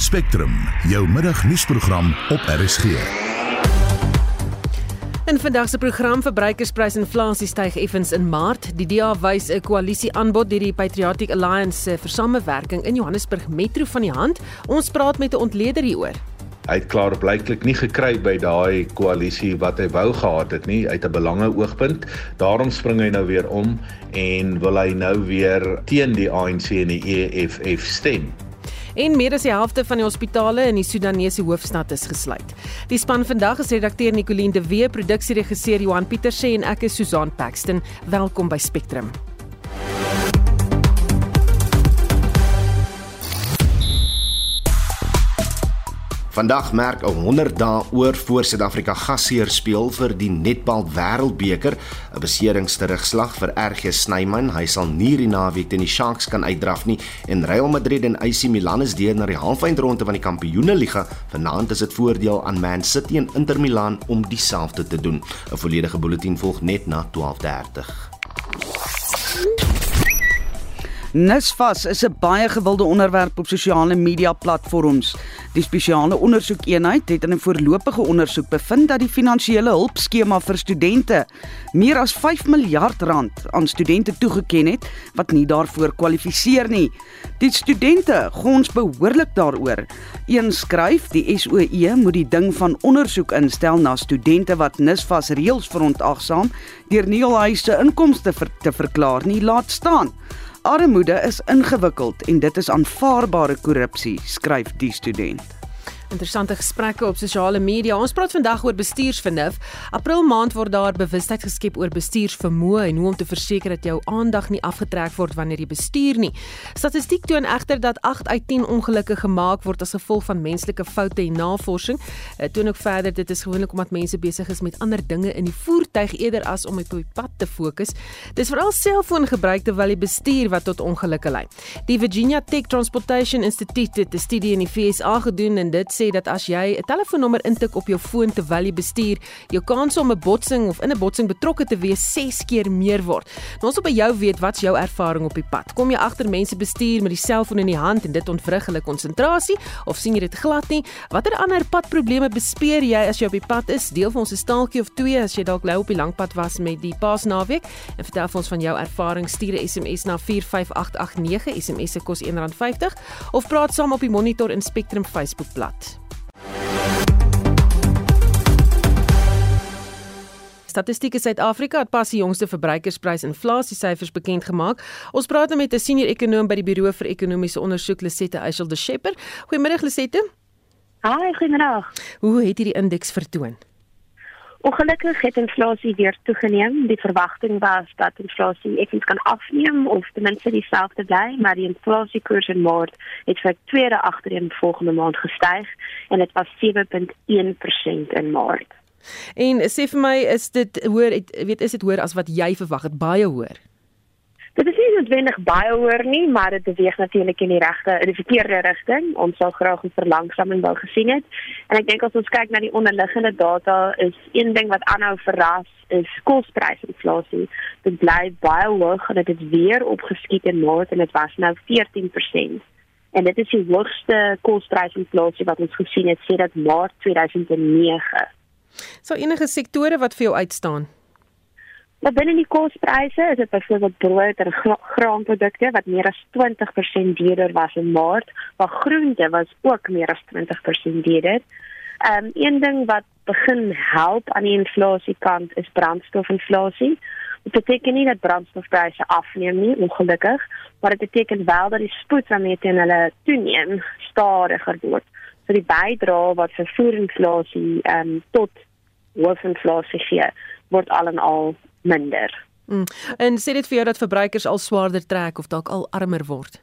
Spectrum, jou middagnuusprogram op RSG. In vandag se program verbruikersprysinflasie styg effens in Maart. Die DA wys 'n koalisie aanbod deur die Patriotic Alliance se versamewerking in Johannesburg Metro van die hand. Ons praat met 'n ontleder hieroor. Hy het klaar blyklik nie gekry by daai koalisie wat hy wou gehad het nie uit 'n belange oogpunt. Daarom spring hy nou weer om en wil hy nou weer teen die ANC en die EFF stem en meer as die helfte van die hospitale in die Sudanese hoofstad is gesluit. Die span vandag is redakteur Nicoline de Wee, produksieregisseur Johan Pieterse en ek is Susan Paxton. Welkom by Spectrum. Vandag merk 'n 100 dae oor voor Suid-Afrika gasheer speel vir die Netbal Wêreldbeker, 'n beseringsterugslag vir RG Snyman. Hy sal nie die naweek teen die Sharks kan uitdraf nie en Real Madrid en AC Milan is deur na die halfeindronde van die Kampioenligga. Vanaand is dit voordeel aan Man City en Inter Milan om dieselfde te doen. 'n Volledige bulletin volg net na 12:30. Nisvas is 'n baie gewilde onderwerp op sosiale media platforms. Die spesiale ondersoekeenheid het in 'n voorlopige ondersoek bevind dat die finansiële hulpskema vir studente meer as 5 miljard rand aan studente toegeken het wat nie daarvoor kwalifiseer nie. Die studente gons behoorlik daaroor. Een skryf, die SOE moet die ding van ondersoek instel na studente wat Nisvas reëls verontagsaam deur nie hul huise inkomste ver te verklaar nie, laat staan. Armoede is ingewikkeld en dit is aanvaarbare korrupsie, skryf die student. Interessante gesprekke op sosiale media. Ons praat vandag oor bestuursvernuf. April maand word daar bewustheid geskep oor bestuursvermoë en hoe om te verseker dat jou aandag nie afgetrek word wanneer jy bestuur nie. Statistiek toon egter dat 8 uit 10 ongelukke gemaak word as gevolg van menslike foute en navorsing. Dit toon ook verder dit is gewoonlik omdat mense besig is met ander dinge in die voertuig eerder as om op die pad te fokus. Dis veral selfoongebruik terwyl jy bestuur wat tot ongelukke lei. Die Virginia Tech Transportation Institute het 'n studie in die VSA gedoen en dit sê dat as jy 'n telefoonnommer intik op jou foon terwyl jy bestuur, jou kans om 'n botsing of in 'n botsing betrokke te wees 6 keer meer word. Nou ons wil by jou weet wat's jou ervaring op die pad. Kom jy agter mense bestuur met die selfoon in die hand en dit ontwrig hulle konsentrasie of sien jy dit glad nie? Watter ander padprobleme bespeer jy as jy op die pad is? Deel vir ons 'n staaltjie of twee as jy dalk lou op die lang pad was met die Paasnaweek en vertel vir ons van jou ervaring. Stuur 'n SMS na 45889. SMS se kos R1.50 of praat saam op die Monitor en Spectrum Facebookblad. Statistiek Suid-Afrika het pas die jongste verbruikersprysinflasiesyfers bekend gemaak. Ons praat nou met 'n senior ekonom by die Buro vir Ekonomiese Ondersoek, Lisette Eichel de Schepper. Goeiemôre Lisette. Haai, goeiemôre. Hoe het hierdie indeks vertoon? Ongelukkig het inflasie weer toegeneem. Die verwagting was dat inflasie effens kan afneem of ten minste dieselfde bly, maar die inflasiekoers in Maart het vir tweede agtereen volgende maand gestyg en dit was 7.1% in Maart. En sê vir my, is dit hoor, weet is dit hoor as wat jy verwag het, baie hoor? Dit is nie noodwendig baie hoër nie, maar dit beweeg natuurlik in die regte in die verkeerde rigting. Ons sal graag 'n verlangsaming wou gesien het. En ek dink as ons kyk na die onderliggende data, is een ding wat aanhou verras is kosprysinflasie. Dit bly baie hoog en dit het weer opgeskiet in Maart en dit was nou 14%. En dit is die hoogste kosprysinflasie wat ons gesien het sedert Maart 2009. So enige sektore wat vir jou uitstaan? Maar binne die kospryse is dit byvoorbeeld brood en graanprodukte wat meer as 20% duurder was in Maart, maar groente was ook meer as 20% duurder. Ehm um, een ding wat begin help aan die inflasiekant is brandstofinflasie. Dit beteken nie dat brandstofpryse afneem nie, ongelukkig, maar dit beteken wel dat die spoed waarmee dit hulle toeneem stadiger word. So die bydrae wat vervoerinflasie ehm um, tot hoofinflasie gee, word al en al minder. Mm. En sê dit vir jou dat verbruikers al swaarder trek of dalk al armer word?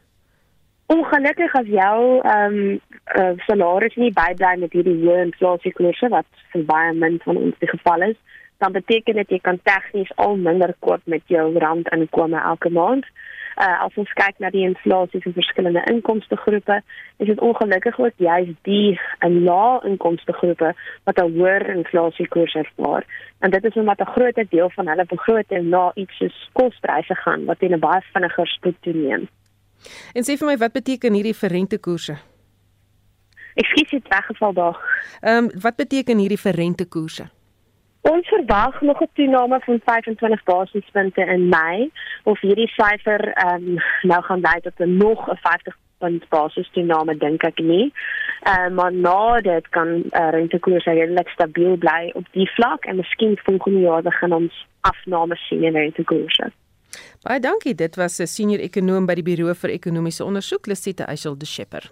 Ongelukkig as jou ehm um, uh, salaris nie bybly met hierdie hoë inflasiekoerse wat vir baie min van ons die geval is, dan beteken dit jy kan tegnies al minder koop met jou randinkomste elke maand. Uh, as ons kyk na die inflasie vir verskillende inkomste groepe, is dit ongelukkig ook juist die in lae inkomste groepe wat 'n hoër inflasiekoers ervaar. En dit is omdat 'n groot deel van hulle begroting na iets soos kospryse gaan wat in 'n baie vinniger spoed toeneem. En sê vir my wat beteken hierdie vir rentekoerse? Ekskuus, het weggeval daar. Ehm um, wat beteken hierdie vir rentekoerse? Ons verwag nog 'n toename van 25 basispunte in Mei of hierdie syfer ehm um, nou gaan lei tot 'n nog 'n 50 punt basis toename dink ek nie. Ehm uh, maar na dit kan uh, rentekoerse redelik stabiel bly op die vlak en miskien volgende jaar begin ons afname sien in rentekoerse. Baie dankie. Dit was 'n senior ekonom by die Buro vir Ekonomiese Onderzoek, Lisette Eichel de Schepper.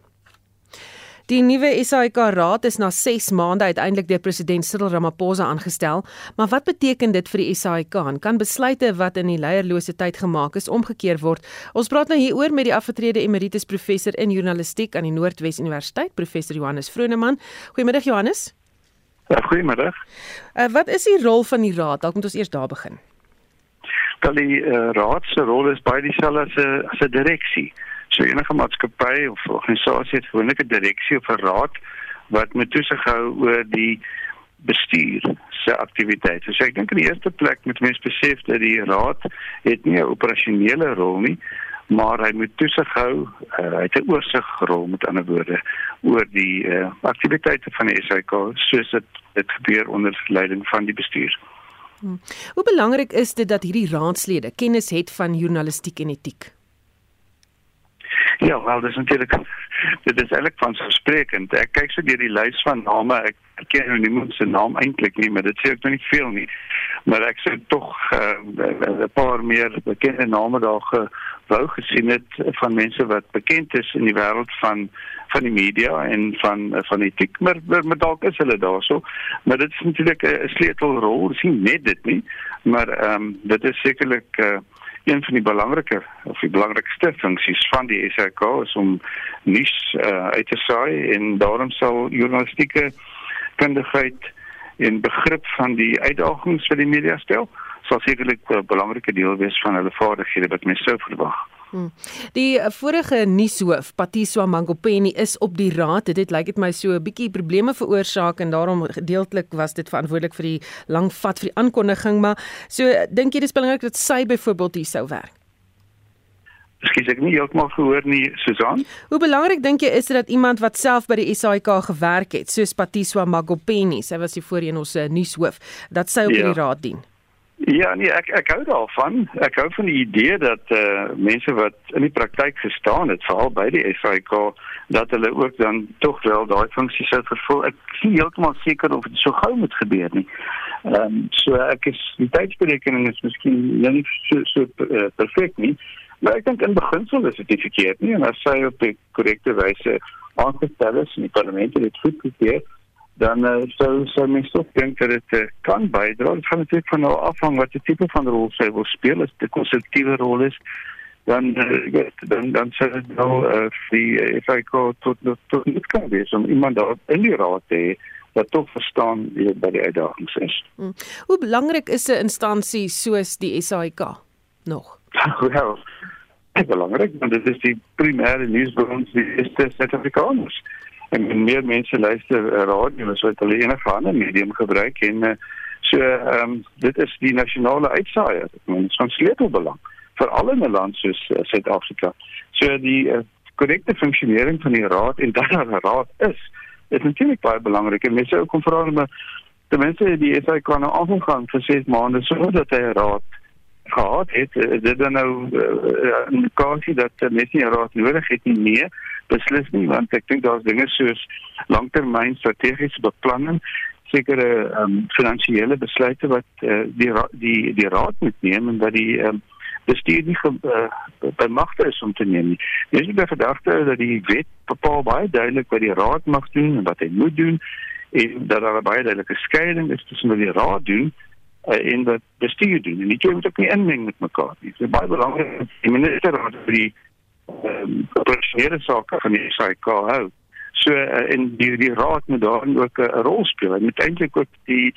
Die nuwe SAIK raad is na 6 maande uiteindelik deur president Cyril Ramaphosa aangestel, maar wat beteken dit vir die SAIK? Kan besluite wat in die leierlose tyd gemaak is omgekeer word? Ons praat nou hieroor met die afgetrede emeritus professor in journalistiek aan die Noordwes Universiteit, professor Johannes Vroneman. Goeiemiddag Johannes. Ja, goeiemiddag. Uh, wat is die rol van die raad? Dalk moet ons eers daar begin. Wel die uh, raad se rol is baie dieselfde as 'n as 'n direksie. So enige maatskappy of organisasie het gewoonlik 'n direksie of 'n raad wat met toesig hou oor die bestuur se aktiwiteite. So ek dink in die eerste plek moet mense besef dat die raad het nie 'n operasionele rol nie, maar hy moet toesig hou, uh, hy het 'n oorsigrol met ander woorde oor die uh, aktiwiteite van die SAK soos dit dit gebeur onder leiding van die bestuur. Hmm. Hoe belangrik is dit dat hierdie raadslede kennis het van journalistiek en etiek? Ja, wel, dis natuurlik dit is eintlik van so sprekend. Ek kyk so deur die lys van name. Ek, ken nou niemand se naam eintlik nie, maar dit sê ek nog nie veel nie. Maar ek sê tog uh, 'n paar meer bekende name daar gewou gesien het van mense wat bekend is in die wêreld van van die media en van van etiek maar maar dalk is hulle daarso maar dit is natuurlik 'n sleutelrol sien net dit nie maar ehm um, dit is sekerlik uh, een van die belangrike of die belangrikste funksies van die SAK is om nuus uh, uit te saai en daarom sal journalistieke kundigheid en begrip van die uitdagings vir die media stel sal sekerlik 'n belangrike deel wees van hulle vaardighede wat mens sou verwag. Hmm. Die eh, vorige nuushoof, Patiswa Mangopeni is op die raad. Dit lyk dit my so 'n bietjie probleme veroorsaak en daarom gedeeltelik was dit verantwoordelik vir die lang vat vir die aankondiging, maar so dink jy dis belangrik dat sy byvoorbeeld hier sou werk? Ekskuus, ek nie heeltemal gehoor nie, Susan. Hoe belangrik dink jy is dit dat iemand wat self by die SAIK gewerk het, soos Patiswa Mangopeni, sy was hier voorheen ons eh, nuushoof, dat sy op ja. die raad dien? Ja, nee, ek ek hou daarvan. Ek hou van die idee dat eh uh, mense wat in die praktyk gestaan het, veral by die SAIK, dat hulle ook dan tog wel daai funksie sou vervul. Ek nie heeltemal seker of dit so gou moet gebeur nie. Ehm um, so ek is die tydsberekening is miskien nie so so uh, perfek nie, maar ek dink in beginsel is dit verkeerd nie en as sy op die korrekte wyse aangestel is in die parlement het dit goed gebeur dan uh, sou sou mens toch dink dat dit uh, kan bydra. Dit gaan natuurlik van nou afhang wat die tipe van rol sy wil speel. As dit 'n konstruktiewe rol is, dan uh, dan dan sou dit nou uh, die I go tot tot dit kan wees om iemand daar in die raad te hê wat tog verstaan wie by die uitdagings is. Hmm. Hoe belangrik is 'n instansie soos die SAIK nog? Wel, dit is belangrik want dit is die primêre nuusbron vir die Suid-Afrikaners en meer mense luister uh, radio as wat hulle enige ander medium gebruik en uh, so ehm um, dit is die nasionale uitsaaier. Ons van sleutelbelang vir al in 'n land soos uh, Suid-Afrika. So die korrekte uh, funksionering van die raad en dat daar 'n raad is, is natuurlik baie belangrik en mense ook kom vra om die mense die SA kan nou afgaan vir 6 maande sodat hy 'n raad gehad het. Dit dan nou 'n uh, indikasie dat mense nie 'n raad nodig het nie nee beslis nie want ek dink daar's dinge soos langtermyn strategiese beplanning sekere um, finansiële besluite wat uh, die die die raad moet neem en wat die um, bestuur nie uh, by magte is om te neem nie. Dis die gedagte dat die wet bepaal baie duidelik wat die raad mag doen en wat hy moet doen en dat daar baie duidelike skeiding is tussen wat die raad doen uh, en wat bestuur doen. En dit moet ook nie inmeng met mekaar nie. Dit is baie belangrik die minister vir die um, operasionele sake van die SAIK hou. So uh, en die die raad moet daarin ook 'n rol speel. Hy moet eintlik ook die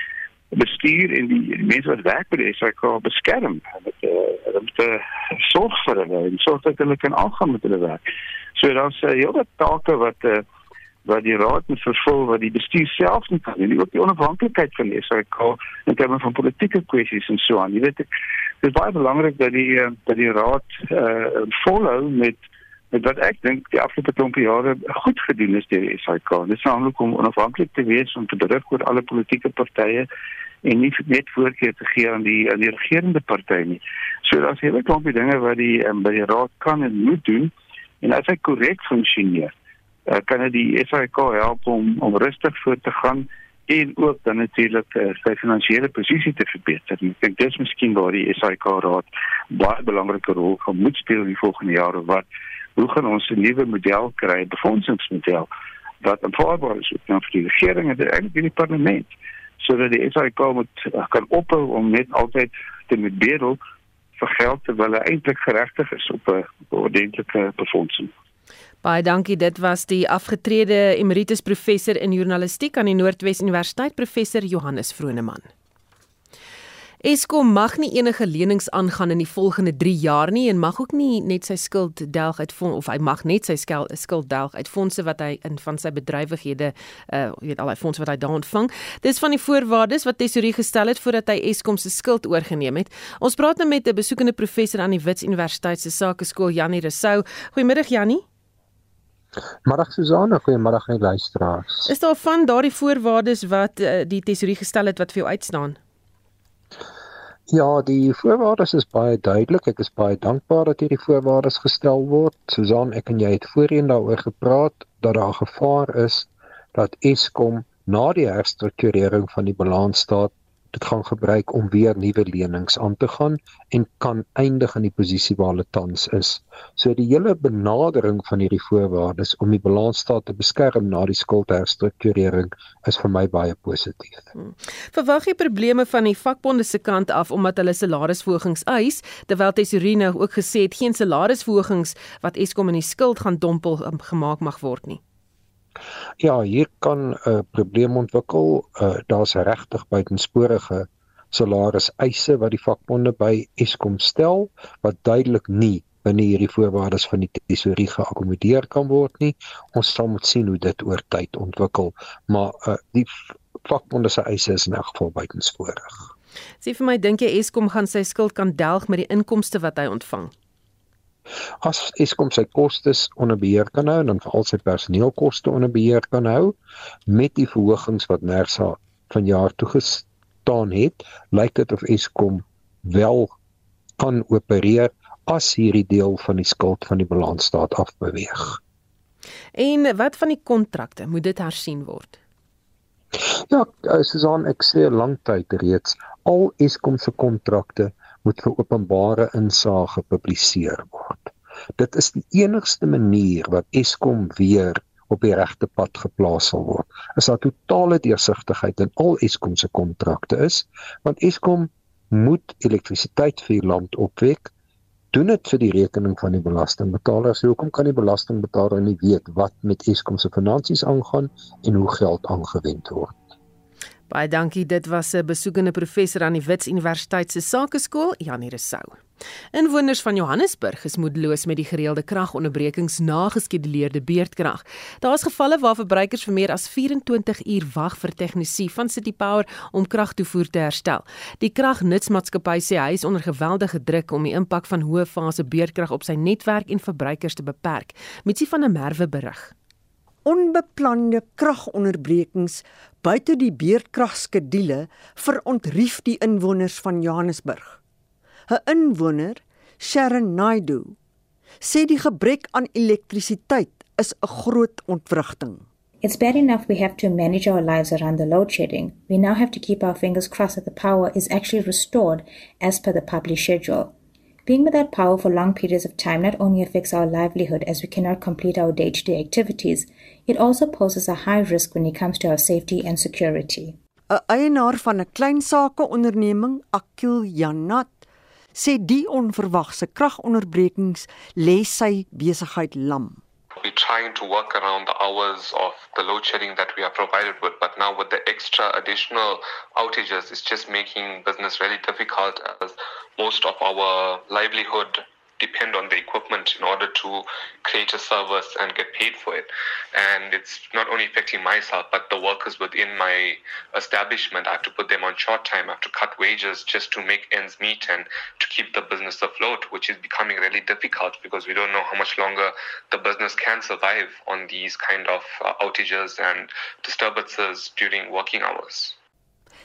bestuur en die, die mense wat werk by die SAIK beskerm. Met uh, met uh, sorg vir hulle en sorg dat hulle kan aangaan met hulle werk. So daar's 'n uh, hele take wat uh, wat die raad moet vervul wat die bestuur self nie kan nie ook die onafhanklikheid van die SAIK in terme van politieke kwessies en so aan jy weet dit is baie belangrik dat die dat die raad uh, volhou met met wat ek dink die afgelope klompie jare goed gedoen is deur die SAIK. Dit is naamlik om onafhanklik te wees om te berig oor alle politieke partye en nie net voorkeur te gee aan die aan die regerende party nie. So daar's hele klompie dinge wat die um, by die raad kan en moet doen en as hy korrek funksioneer, uh, kan dit die SAIK help om om rustig voort te gaan en ook dan natuurlik uh, sy finansiële posisie te verbeter. Ek dink dis miskien waar die SAIK raad baie belangrike rol gaan moet speel in die volgende jare wat hoe gaan ons 'n nuwe model kry, befondsingsmodel wat aanvaarbaar is vir die regering en eintlik die parlement sodat die SAIK moet uh, kan ophou om net altyd te met bedel vir geld terwyl hy eintlik geregtig is op 'n ordentlike befondsing. Baie dankie. Dit was die afgetrede emeritus professor in journalistiek aan die Noordwes Universiteit professor Johannes Vroneman. Eskom mag nie enige lenings aangaan in die volgende 3 jaar nie en mag ook nie net sy skuld delg uit fond, of hy mag net sy skuld delg uit fondse wat hy in van sy bedrywighede uh weet al hy fondse wat hy daar ontvang. Dis van die voorwaardes wat Tesorie gestel het voordat hy Eskom se skuld oorgeneem het. Ons praat nou met 'n besoekende professor aan die Wits Universiteit se Sakeskool Janie Resou. Goeiemiddag Janie. Middag Susanna, goeiemiddag aan die luisteraars. Is daar van daardie voorwaardes wat uh, die tesourier gestel het wat vir jou uitstaan? Ja, die voorwaardes is baie duidelik. Ek is baie dankbaar dat hierdie voorwaardes gestel word. Susan, ek en jy het voorheen daaroor gepraat dat daar gevaar is dat Eskom na die herstrukturering van die balansstaat dit gaan gebruik om weer nuwe lenings aan te gaan en kan eindig in die posisie waar hulle tans is. So die hele benadering van hierdie voorwaardes om die balansstaat te beskerm na die skuldherstrukturering is vir my baie positief. Hmm. Verwag jy probleme van die vakbonde se kant af omdat hulle salarisverhogings eis terwyl Tesorino ook gesê het geen salarisverhogings wat Eskom in die skuld gaan dompel um, gemaak mag word nie. Ja, hier kan 'n uh, probleem ontwikkel. Uh, Daar's regtig buitensporige salariseise wat die vakbonde by Eskom stel wat duidelik nie binne hierdie voorwaardes van die tesorie geakkommodeer kan word nie. Ons sal moet sien hoe dit oor tyd ontwikkel, maar uh, die vakbonde se eise is in elk geval buitensporig. Sê vir my, dink jy Eskom gaan sy skuld kan delg met die inkomste wat hy ontvang? As Eskom sy kostes onder beheer kan hou en dan veral sy personeelkoste onder beheer kan hou met die verhogings wat Nersa van jaar toe gestaan het, lyk dit of Eskom wel kan opereer as hierdie deel van die skuld van die balansstaat afbeweeg. En wat van die kontrakte, moet dit hersien word? Ja, Susan, ek sê lank tyd reeds al Eskom se kontrakte moet vir openbare insage gepubliseer word. Dit is die enigste manier wat Eskom weer op die regte pad geplaas sal word. Is daar totale deursigtigheid in al Eskom se kontrakte is, want Eskom moet elektrisiteit vir die land opwek doen dit vir die rekening van die belastingbetalers. Hoekom kan die belastingbetaler nie weet wat met Eskom se finansies aangaan en hoe geld aangewend word? Baie dankie. Dit was 'n besoekende professor aan die Wits Universiteit se Sakeskool, Janie Resou. Inwoners van Johannesburg is moedeloos met die gereelde kragonderbrekings na geskeduleerde beurtkrag. Daar is gevalle waar verbruikers vir meer as 24 uur wag vir tegnisie van City Power om kragtoevoer te herstel. Die kragnutsmaatskappy sê hy is onder geweldige druk om die impak van hoë fase beurtkrag op sy netwerk en verbruikers te beperk. Mitsie van der Merwe berig onbeplande kragonderbrekings buite die beurtkragskedule verontrief die inwoners van Johannesburg. 'n Inwoner, Sharon Naidu, sê die gebrek aan elektrisiteit is 'n groot ontwrigting. It's bad enough we have to manage our lives around the load shedding. We now have to keep our fingers crossed that the power is actually restored as per the published schedule. Being without power for long periods of time not only affects our livelihood as we cannot complete our day to day activities, it also poses a high risk when it comes to our safety and security. 'n Eienaar van 'n klein sake onderneming, Akil Janat, sê die onverwagse kragonderbrekings lê sy besigheid lam. Trying to work around the hours of the load shedding that we are provided with, but now with the extra additional outages, it's just making business really difficult as most of our livelihood depend on the equipment in order to create a service and get paid for it. And it's not only affecting myself, but the workers within my establishment. I have to put them on short time, I have to cut wages just to make ends meet and to keep the business afloat, which is becoming really difficult because we don't know how much longer the business can survive on these kind of uh, outages and disturbances during working hours.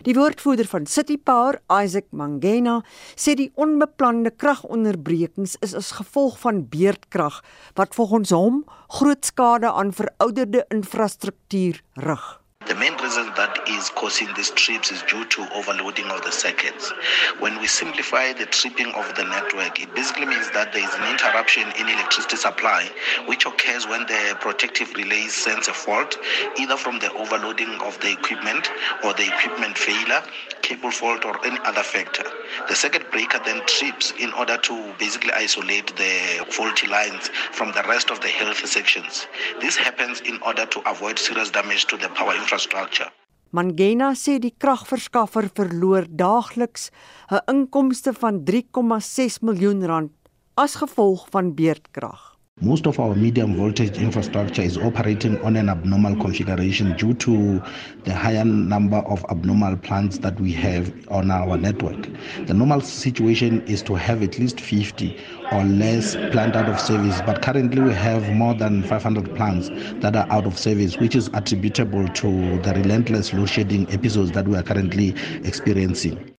Die woordvoerder van Citypower, Isaac Mangena, sê die onbeplande kragonderbrekings is as gevolg van beerdkrag wat volgens hom groot skade aan verouderde infrastruktuur rig. The main reason that is causing these trips is due to overloading of the circuits. When we simplify the tripping of the network, it basically means that there is an interruption in electricity supply, which occurs when the protective relay sense a fault, either from the overloading of the equipment or the equipment failure, cable fault, or any other factor. The circuit breaker then trips in order to basically isolate the faulty lines from the rest of the healthy sections. This happens in order to avoid serious damage to the power infrastructure infrastructure. Mangena sê die kragverskaffer verloor daagliks 'n inkomste van 3,6 miljoen rand as gevolg van beerdkrag. Most of our medium voltage infrastructure is operating on an abnormal configuration due to the higher number of abnormal plants that we have on our network. The normal situation is to have at least 50 or less plant out of service, but currently we have more than 500 plants that are out of service, which is attributable to the relentless load shedding episodes that we are currently experiencing.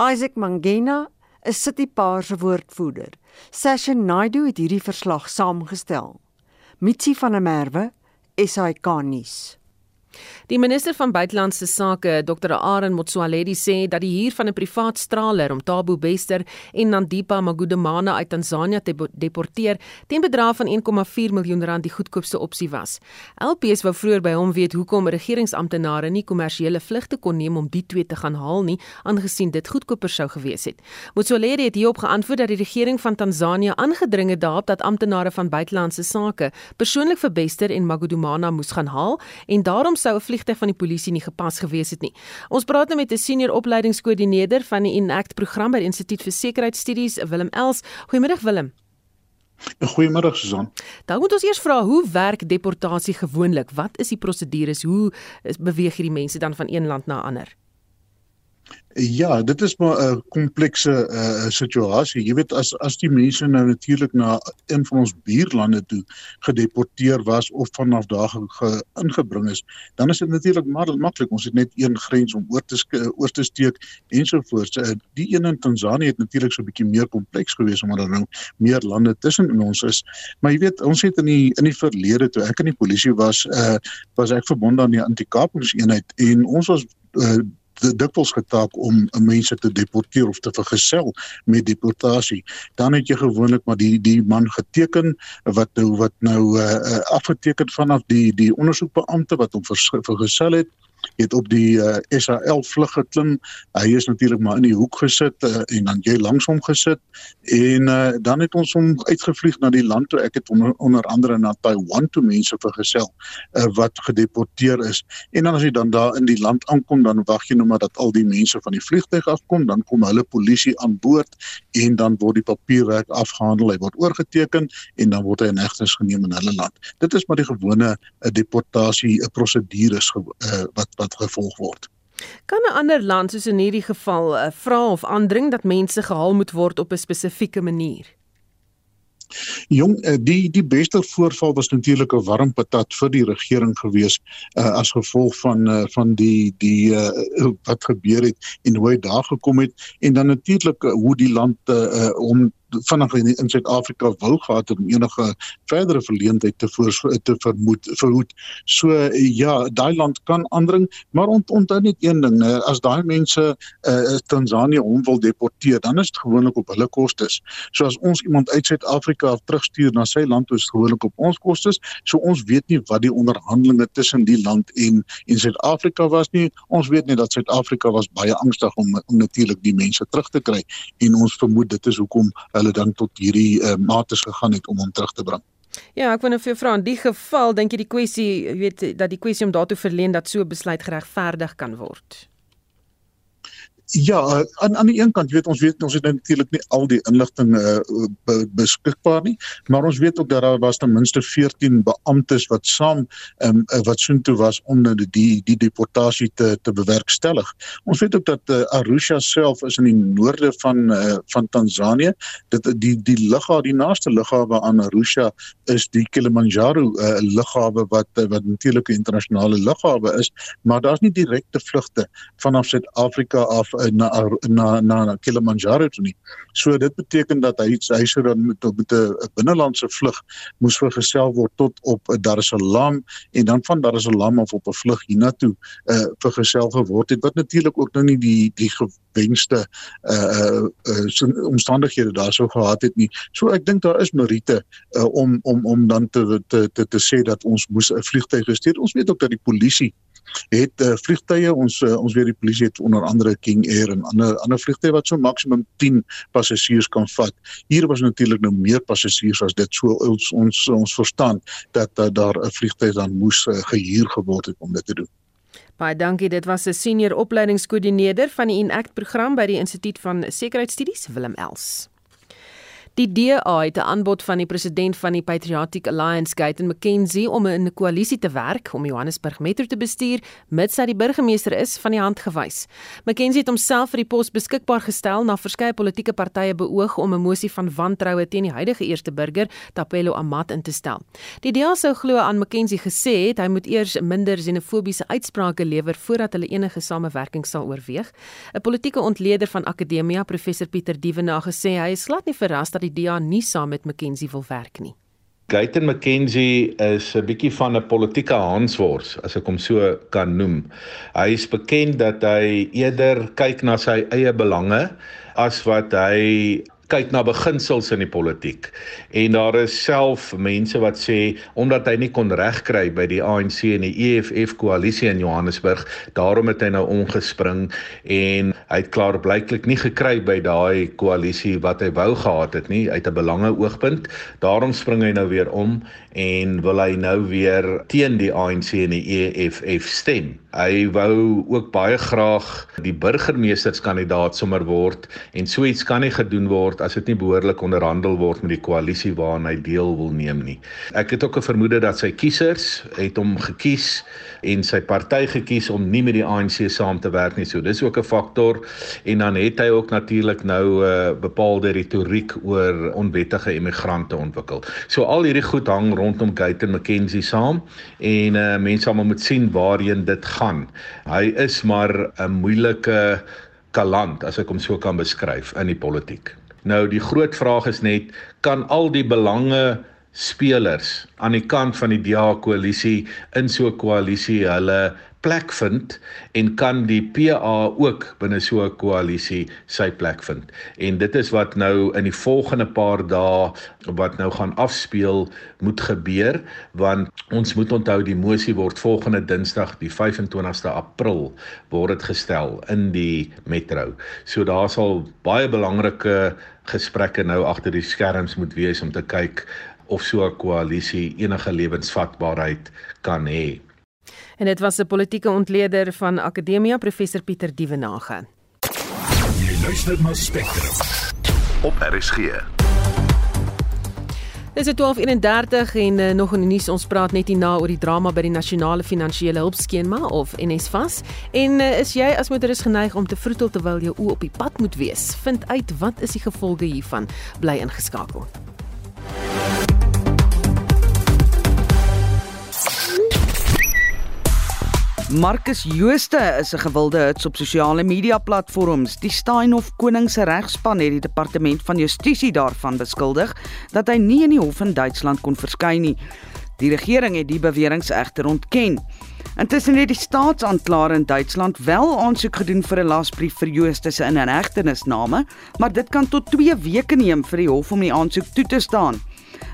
Isaac Mangena is City Power se woordvoerder. Session Naidu het hierdie verslag saamgestel. Mitsi van der Merwe, SAK nuus. Die minister van buitelandse sake, Dr. Aaron Motsoaledi sê dat die huur van 'n privaat straler om Tabo Bester en Nandipa Magudumana uit Tansanië te deporteer teen bedrag van 1,4 miljoen rand die goedkoopste opsie was. LPS wou vroeër by hom weet hoekom regeringsamptenare nie kommersiële vlugte kon neem om die twee te gaan haal nie, aangesien dit goedkoper sou gewees het. Motsoaledi het hierop geantwoord dat die regering van Tansanië aangedring het daarop dat amptenare van buitelandse sake persoonlik vir Bester en Magudumana moes gaan haal en daarom sou 'n vliegtuig van die polisie nie gepas gewees het nie. Ons praat nou met 'n senior opleidingskoördineerder van die Enact program by die Instituut vir Sekuriteitsstudies, Willem Els. Goeiemôre Willem. Goeiemôre Susan. Dan moet ons eers vra hoe werk deportasie gewoonlik? Wat is die prosedures? Hoe beweeg hierdie mense dan van een land na ander? Ja, dit is maar 'n komplekse uh, situasie. Jy weet as as die mense nou natuurlik na een van ons buurlande toe gedeporteer was of vanaf daar ge, ingebring is, dan is dit natuurlik maar maklik. Ons het net een grens om oor te oor te steek ensovoorts. Uh, die een in Tansanië het natuurlik so 'n bietjie meer kompleks geweest omdat daar nou meer lande tussen ons is. Maar jy weet, ons het in die in die verlede toe ek in die polisie was, uh, was ek verbonde aan die anti-kapingseenheid en ons was uh, dikwels getaak om mense te deporteer of te vergesel met deportasie. Dan het jy gewoonlik maar die die man geteken wat nou wat nou uh, afgeteken vanaf die die ondersoekbeampte wat hom vergesel het het op die uh, eh, SAL vlug geklim. Hy is natuurlik maar in die hoek gesit uh, en dan jy langs hom gesit en uh, dan het ons hom uitgevlieg na die land toe. Ek het onder, onder andere na Taiwan toe mense vergesel uh, wat gedeporteer is. En dan as jy dan daar in die land aankom, dan wag jy nou maar dat al die mense van die vliegtuig afkom, dan kom hulle polisie aan boord en dan word die papierwerk afgehandel. Hy word oorgeteken en dan word hy in hegtenis geneem in hulle land. Dit is maar die gewone uh, deportasie uh, prosedures uh, wat wat gevolg word. Kan 'n ander land soos in hierdie geval uh, vra of aandring dat mense gehaal moet word op 'n spesifieke manier? Jong, eh, die die beste voorval was natuurlik 'n warm patat vir die regering gewees uh, as gevolg van uh, van die die uh, wat gebeur het en hoe hy daar gekom het en dan natuurlik uh, hoe die land uh, om vinnig in Suid-Afrika wou gehad het om enige verdere verleentheid te voor te vermoed verhoed. So ja, daai land kan aandring, maar ont, onthou net een ding, né, as daai mense uh, Tanzanië hom wil deporteer, dan is dit gewoonlik op hulle kostes. So as ons iemand uit Suid-Afrika af terugstuur na sy land, is dit gewoonlik op ons kostes. So ons weet nie wat die onderhandelinge tussen die land en en Suid-Afrika was nie. Ons weet net dat Suid-Afrika was baie angstig om om natuurlik die mense terug te kry en ons vermoed dit is hoekom hulle dan tot hierdie uh, mates gegaan het om hom terug te bring. Ja, ek wil nou vir jou vra in die geval dink jy die kwessie, jy weet dat die kwessie om daartoe verleen dat so besluit geregverdig kan word? Ja, uh, aan aan die een kant weet ons weet ons het natuurlik nie al die inligting uh, be, beskikbaar nie, maar ons weet ook dat daar was ten minste 14 beamptes wat saam um, wat soontoe was om nou die die deportasie te te bewerkstellig. Ons weet ook dat uh, Arusha self is in die noorde van uh, van Tansanië. Dit die die lughawe, die naaste lughawe aan Arusha is die Kilimanjaro uh, lughawe wat uh, wat natuurlik 'n internasionale lughawe is, maar daar's nie direkte vlugte vanaf Suid-Afrika af na na na, Kilimanjaro toe nie. So dit beteken dat hy hy sou dan met met 'n binnelandse vlug moes vergesel word tot op Dar es Salaam en dan van Dar es Salaam af op 'n vlug hiernatoe uh vergesel geword het wat natuurlik ook nou nie die die gewenste uh uh omstandighede daar sou gehad het nie. So ek dink daar is meriete uh om om om dan te te te, te sê dat ons moes 'n vliegtuig gestuur. Ons weet ook dat die polisie het uh, vliegtye ons uh, ons weet die polisie het onder andere King Air en ander ander vliegtye wat so maksimum 10 passasiers kan vat. Hier was natuurlik nou meer passasiers as dit so ons ons, ons verstaan dat uh, daar 'n vliegtuig dan moes uh, gehuur geword het om dit te doen. Baie dankie. Dit was 'n senior opleidingskoördineerder van die Inact program by die Instituut van Sekuriteitsstudies Willem Els. Die DA het 'n aanbod van die president van die Patriotic Alliance, Gayton McKenzie, om in 'n koalisie te werk om Johannesburg Metro te bestuur, mits hy die burgemeester is, van die hand gewys. McKenzie het homself vir die pos beskikbaar gestel na verskeie politieke partye beoog om 'n mosie van wantroue teen die huidige eerste burger, Tapelo Amat, in te stel. Die DA sou glo aan McKenzie gesê het hy moet eers minder xenofobiese uitsprake lewer voordat hulle enige samewerking sal oorweeg. 'n Politieke ontleder van Akademia, professor Pieter Dievenage, sê hy is glad nie verras dat die DA nie saam met McKenzie wil werk nie. Gayton McKenzie is 'n bietjie van 'n politieke hanswors as ek hom so kan noem. Hy is bekend dat hy eerder kyk na sy eie belange as wat hy kyk na beginsels in die politiek. En daar is self mense wat sê omdat hy nie kon regkry by die ANC en die EFF koalisie in Johannesburg, daarom het hy nou omgespring en hy het klaar blyklik nie gekry by daai koalisie wat hy wou gehad het nie uit 'n belange oogpunt. Daarom spring hy nou weer om en wil hy nou weer teen die ANC en die EFF stem. Hy wou ook baie graag die burgemeesterskandidaat sommer word en so iets kan nie gedoen word as dit nie behoorlik onderhandel word met die koalisie waaraan hy deel wil neem nie. Ek het ook 'n vermoede dat sy kiesers het hom gekies en sy party gekies om nie met die ANC saam te werk nie. So dis ook 'n faktor en dan het hy ook natuurlik nou 'n uh, bepaalde retoriek oor onwettige immigrante ontwikkel. So al hierdie goed hang rondom Gayton McKenzie saam en uh, mense sal moet sien waarheen dit gaan. Hy is maar 'n moeilike kaland as ek hom so kan beskryf in die politiek. Nou die groot vraag is net kan al die belange spelers aan die kant van die DA koalisie in so 'n koalisie hulle plek vind en kan die PA ook binne so 'n koalisie sy plek vind. En dit is wat nou in die volgende paar dae wat nou gaan afspeel moet gebeur want ons moet onthou die mosie word volgende Dinsdag die 25ste April word dit gestel in die metro. So daar sal baie belangrike gesprekke nou agter die skerms moet wees om te kyk of so 'n koalisie enige lewensvatbaarheid kan hê. En dit was 'n politieke ontleder van Akademia professor Pieter Dievenage. Jy luister na Spectrum op RSG. Dis 12:31 en uh, nog in die nuus ons praat net hierna oor die drama by die nasionale finansiële hulpskema of NSFAS en uh, is jy as motoris geneig om te vroetel terwyl jou oë op die pad moet wees vind uit wat is die gevolge hiervan bly ingeskakel Marcus Jooste is 'n gewilde hits op sosiale media platforms. Die Steinhof Koning se regspan het die departement van justisie daarvan beskuldig dat hy nie in die hof in Duitsland kon verskyn nie. Die regering het die beweringe egter ontken. Intussen het die staatsanklaer in Duitsland wel aansoek gedoen vir 'n lasbrief vir Jooste se inhegtenisname, maar dit kan tot 2 weke neem vir die hof om die aansoek toe te staan.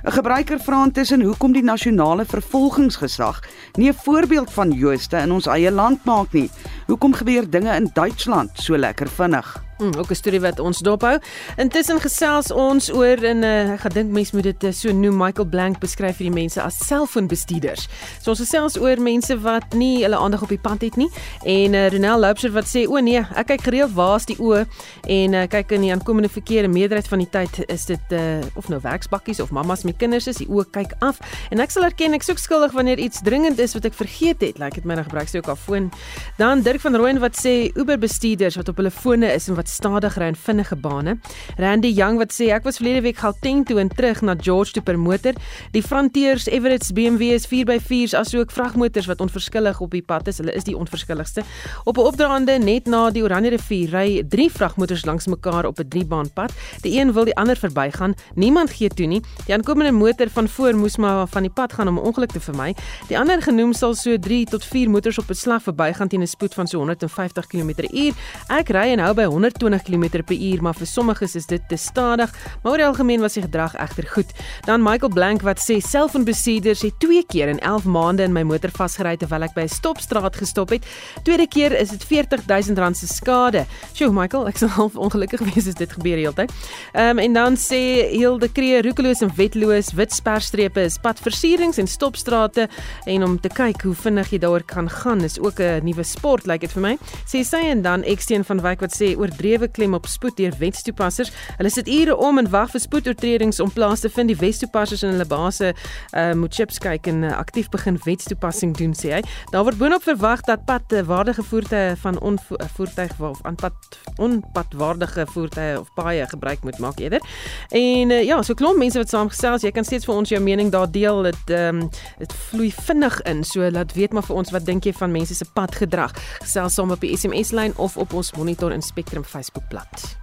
'n Gebruiker vra intussen hoekom die nasionale vervolgingsgesag nie 'n voorbeeld van Jooste in ons eie land maak nie. Hoekom gebeur dinge in Duitsland so lekker vinnig? Hmm, ook 'n storie wat ons dophou. Intussen gesels ons oor en uh, ek gaan dink mense moet dit uh, so noem Michael Blank beskryf vir die mense as selfoonbestuurders. So ons gesels oor mense wat nie hulle aandag op die pad het nie en uh, Ronel Loubser wat sê o nee, ek kyk gereeld waar's die oë en uh, kyk in die aankomende verkeerde meerderheid van die tyd is dit uh, of nou werksbakkies of mammas met kinders is, die oë kyk af en ek sal erken ek soek skuldig wanneer iets dringend is wat ek vergeet het, like dit my nou gebruik sy ook al foon. Dan Dirk van Rooyen wat sê Uber bestuurders wat op hulle fone is en wat wat stadiger en vinnige bane. Randy Young wat sê ek was verlede week Gauteng toe en terug na George toe per motor. Die Frontiers, Everett's, BMW's 4x4's asook vragmotors wat onverskillig op die pad is. Hulle is die onverskilligste. Op 'n opdraande net na die Oranje rivier ry drie vragmotors langs mekaar op 'n driebaanpad. Die een wil die ander verbygaan. Niemand gee toe nie. Die aankomende motor van voor moes maar van die pad gaan om 'n ongeluk te vermy. Die ander genoem sal so 3 tot 4 motors op 'n slag verbygaan teen 'n spoed van so 150 km/h. Ek ry en hou by 100 120 km/h, maar vir sommiges is dit te stadig, maar oor die algemeen was die gedrag egter goed. Dan Michael Blank wat sê selfoonbestuurders het twee keer in 11 maande in my motor vasgery terwyl ek by 'n stopstraat gestop het. Tweede keer is dit R40000 se skade. Sjoe Michael, ek sal half ongelukkig wees as dit gebeur heeltyd. Ehm um, en dan sê Hilde Kree roekeloos en wetloos wit sperstrepe is padversierings en stopstrate en om te kyk hoe vinnig jy daaroor kan gaan is ook 'n nuwe sport lyk like dit vir my. Sê sy en dan Xteen van Wyk wat sê oor overdrewe klem op spoed deur wetstoepassers. Hulle sit ure om en wag vir spoedoortredings om plaas te vind. Die wetstoepassers in hulle base uh, moet chips kyk en uh, aktief begin wetstoepassing doen sê hy. Daar word boonop verwag dat pad uh, waardige voertuie van onvoertuig of aanpad onpadwaardige voertuie of paaie gebruik moet maak eerder. En uh, ja, so klomp mense wat saamgesels, jy kan steeds vir ons jou mening daar deel. Dit ehm um, dit vloei vinnig in. So laat weet maar vir ons wat dink jy van mense se padgedrag. Gesels saam op die SMS lyn of op ons Monitor en Spectrum Facebookblad.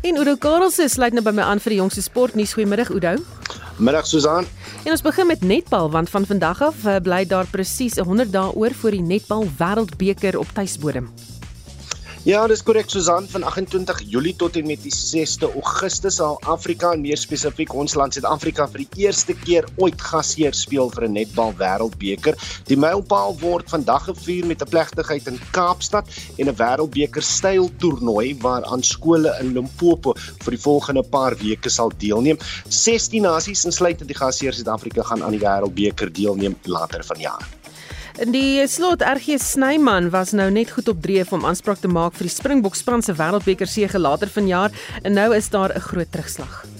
En Udo Karelse sluit nou by my aan vir die jongste sportnuus. Goeiemiddag Udo. Middag Susan. En ons begin met netbal want van vandag af eh, bly daar presies 100 dae oor vir die netbal wêreldbeker op tuisbodem. Ja, dis korrek Susan van 28 Julie tot en met die 6de Augustus sal Afrika en meer spesifiek ons land Suid-Afrika vir die eerste keer ooit gasheer speel vir 'n netbal wêreldbeker. Die mylpaal word vandag gevier met 'n plegtigheid in Kaapstad en 'n wêreldbeker styl toernooi waaraan skole in Limpopo vir die volgende paar weke sal deelneem. 16 nasies insluitend die gasheer Suid-Afrika gaan aan die wêreldbeker deelneem later vanjaar. In die slot RG Snyman was nou net goed op dreef om aanspraak te maak vir die Springbok span se wêreldbeker seëge later vanjaar en nou is daar 'n groot terugslag.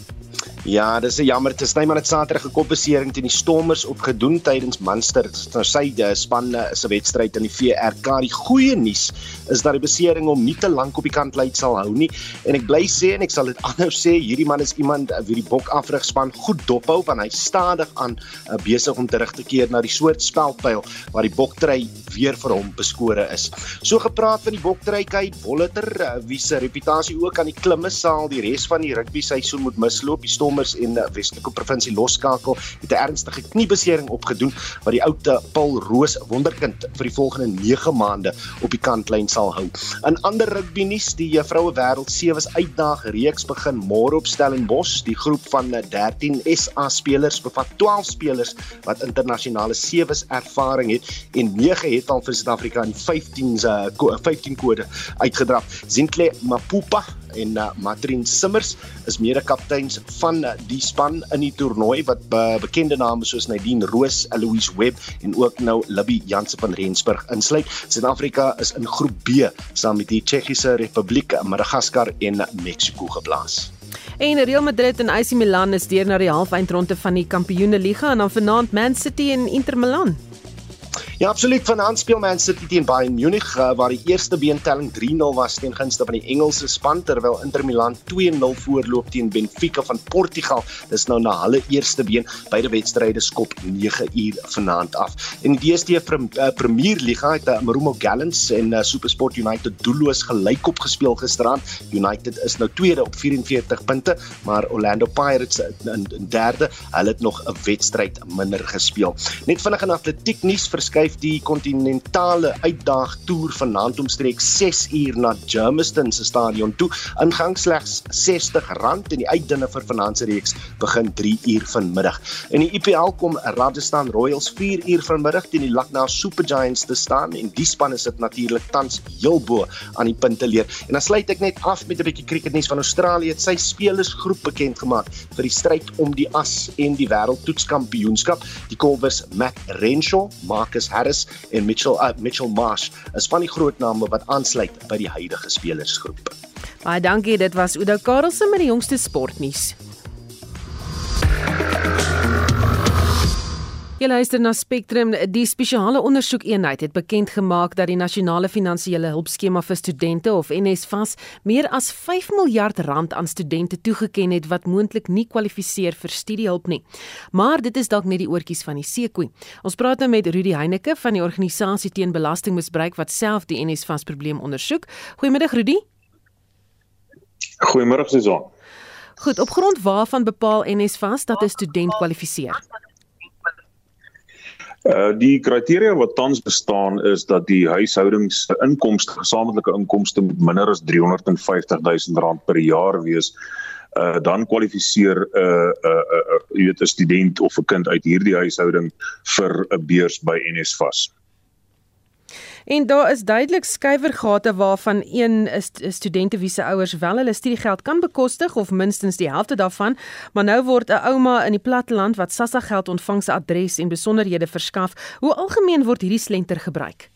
Ja, dis 'n jammer te Snyman het Saterdag 'n kopbesering teen die Stormers opgedoen tydens Munster nou sy eh, span eh, se wedstryd in die VRK. Die goeie nuus is dat die besering hom nie te lank op die kant lei sal hou nie en ek bly sê en ek sal dit aanhou sê hierdie man is iemand eh, wie die bok afrigspan goed dophou want hy stadig aan uh, besig om terug te keer na die soort spelpyl waar die boktry weer vir hom beskore is. So gepraat van die boktry Kate Bolleter uh, wie se reputasie ook aan die klimme sal die res van die rugby seisoen moet misloop. Die Stormers Stormers en eh, Westelike provinsie loskakel het 'n ernstige kniebesering opgedoen wat die oute Paul Roos wonderkind vir die volgende 9 maande op die kantlyn sal hou. In ander rugby nuus, die eh, vroue wêreld sewees uitdag reeks begin môre op Stellenbosch. Die groep van 13 eh, SA spelers bevat 12 spelers wat internasionale sewees ervaring het en 9 het al vir Suid-Afrika in 15 se 15 kode uitgedraf. Zintle Mapupa en uh, Matrin Simmers is mede-kapteins van uh, die span in die toernooi wat uh, bekende name soos Nadine Roos, Eloise Webb en ook nou Libby Jansen van Rensburg insluit. Suid-Afrika is in groep B saam met die Tsjechiese Republiek, Madagaskar en Mexiko geplaas. En Real Madrid en AC Milan is deur na die halfeindronde van die Kampioenligga en dan vanaand Man City en Inter Milan. Ja, absoluut. Vanaand speel Man City teen Bayern Munich uh, waar die eerste beentelling 3-0 was teen gunste van die Engelse span terwyl Inter Milan 2-0 voorloop teen Benfica van Portugal. Dis nou na hulle eerste been. Beide wedstryde skop 9 uur vanaand af. In die DStv uh, Premier Liga het uh, Marumo Gallants en uh, SuperSport United doelloos gelyk op gespeel gisterand. United is nou tweede op 44 punte, maar Orlando Pirates in, in derde. Hulle het nog 'n wedstryd minder gespeel. Net vinnig in atletiek nuus verskeie skuif die kontinentale uitdaag toer vanaand omstreeks 6 uur na Germiston se stadion toe. Ingang slegs R60 en die uitdinne vir vanaand se reeks begin 3 uur vanmiddag. In die IPL kom Rajasthan Royals 4 uur vanmiddag teen die Lucknow Super Giants te staan en die span is dit natuurlik tans heel bo aan die punte leer. En dan sluit ek net af met 'n bietjie cricketnuus van Australië. Sy spelersgroep bekend gemaak vir die stryd om die as en die wêreldtoetskampioenskap. Die kolwers Matt Renshaw, Marcus Harris en Mitchell uh, Mitchell Marsh is van die groot name wat aansluit by die huidige spelersgroep. Baie dankie, dit was Udo Karlse met die jongste sportnuus. Jy luister na Spectrum. Die spesiale ondersoekeenheid het bekend gemaak dat die nasionale finansiële hulpskema vir studente of NSFAS meer as 5 miljard rand aan studente toegeken het wat moontlik nie kwalifiseer vir studiehulp nie. Maar dit is dalk net die oortjies van die seekoei. Ons praat nou met Rudy Heineke van die organisasie teen belastingmisbruik wat self die NSFAS probleem ondersoek. Goeiemiddag Rudy. Goeiemôre Susan. Goed, op grond waarvan bepaal NSFAS dat 'n student kwalifiseer? Uh die kriteria wat tans bestaan is dat die huishoudings inkomste, gesamentlike inkomste minder as 350 000 rand per jaar wees. Uh dan kwalifiseer 'n uh, uh, uh, jy weet 'n student of 'n kind uit hierdie huishouding vir 'n beurs by NSFAS. En daar is duidelik skuiwergate waarvan een is studente wie se ouers wel hulle studiegeld kan bekostig of minstens die helfte daarvan, maar nou word 'n ouma in die platteland wat SASSA geld ontvang se adres en besonderhede verskaf. Hoe algemeen word hierdie slenter gebruik?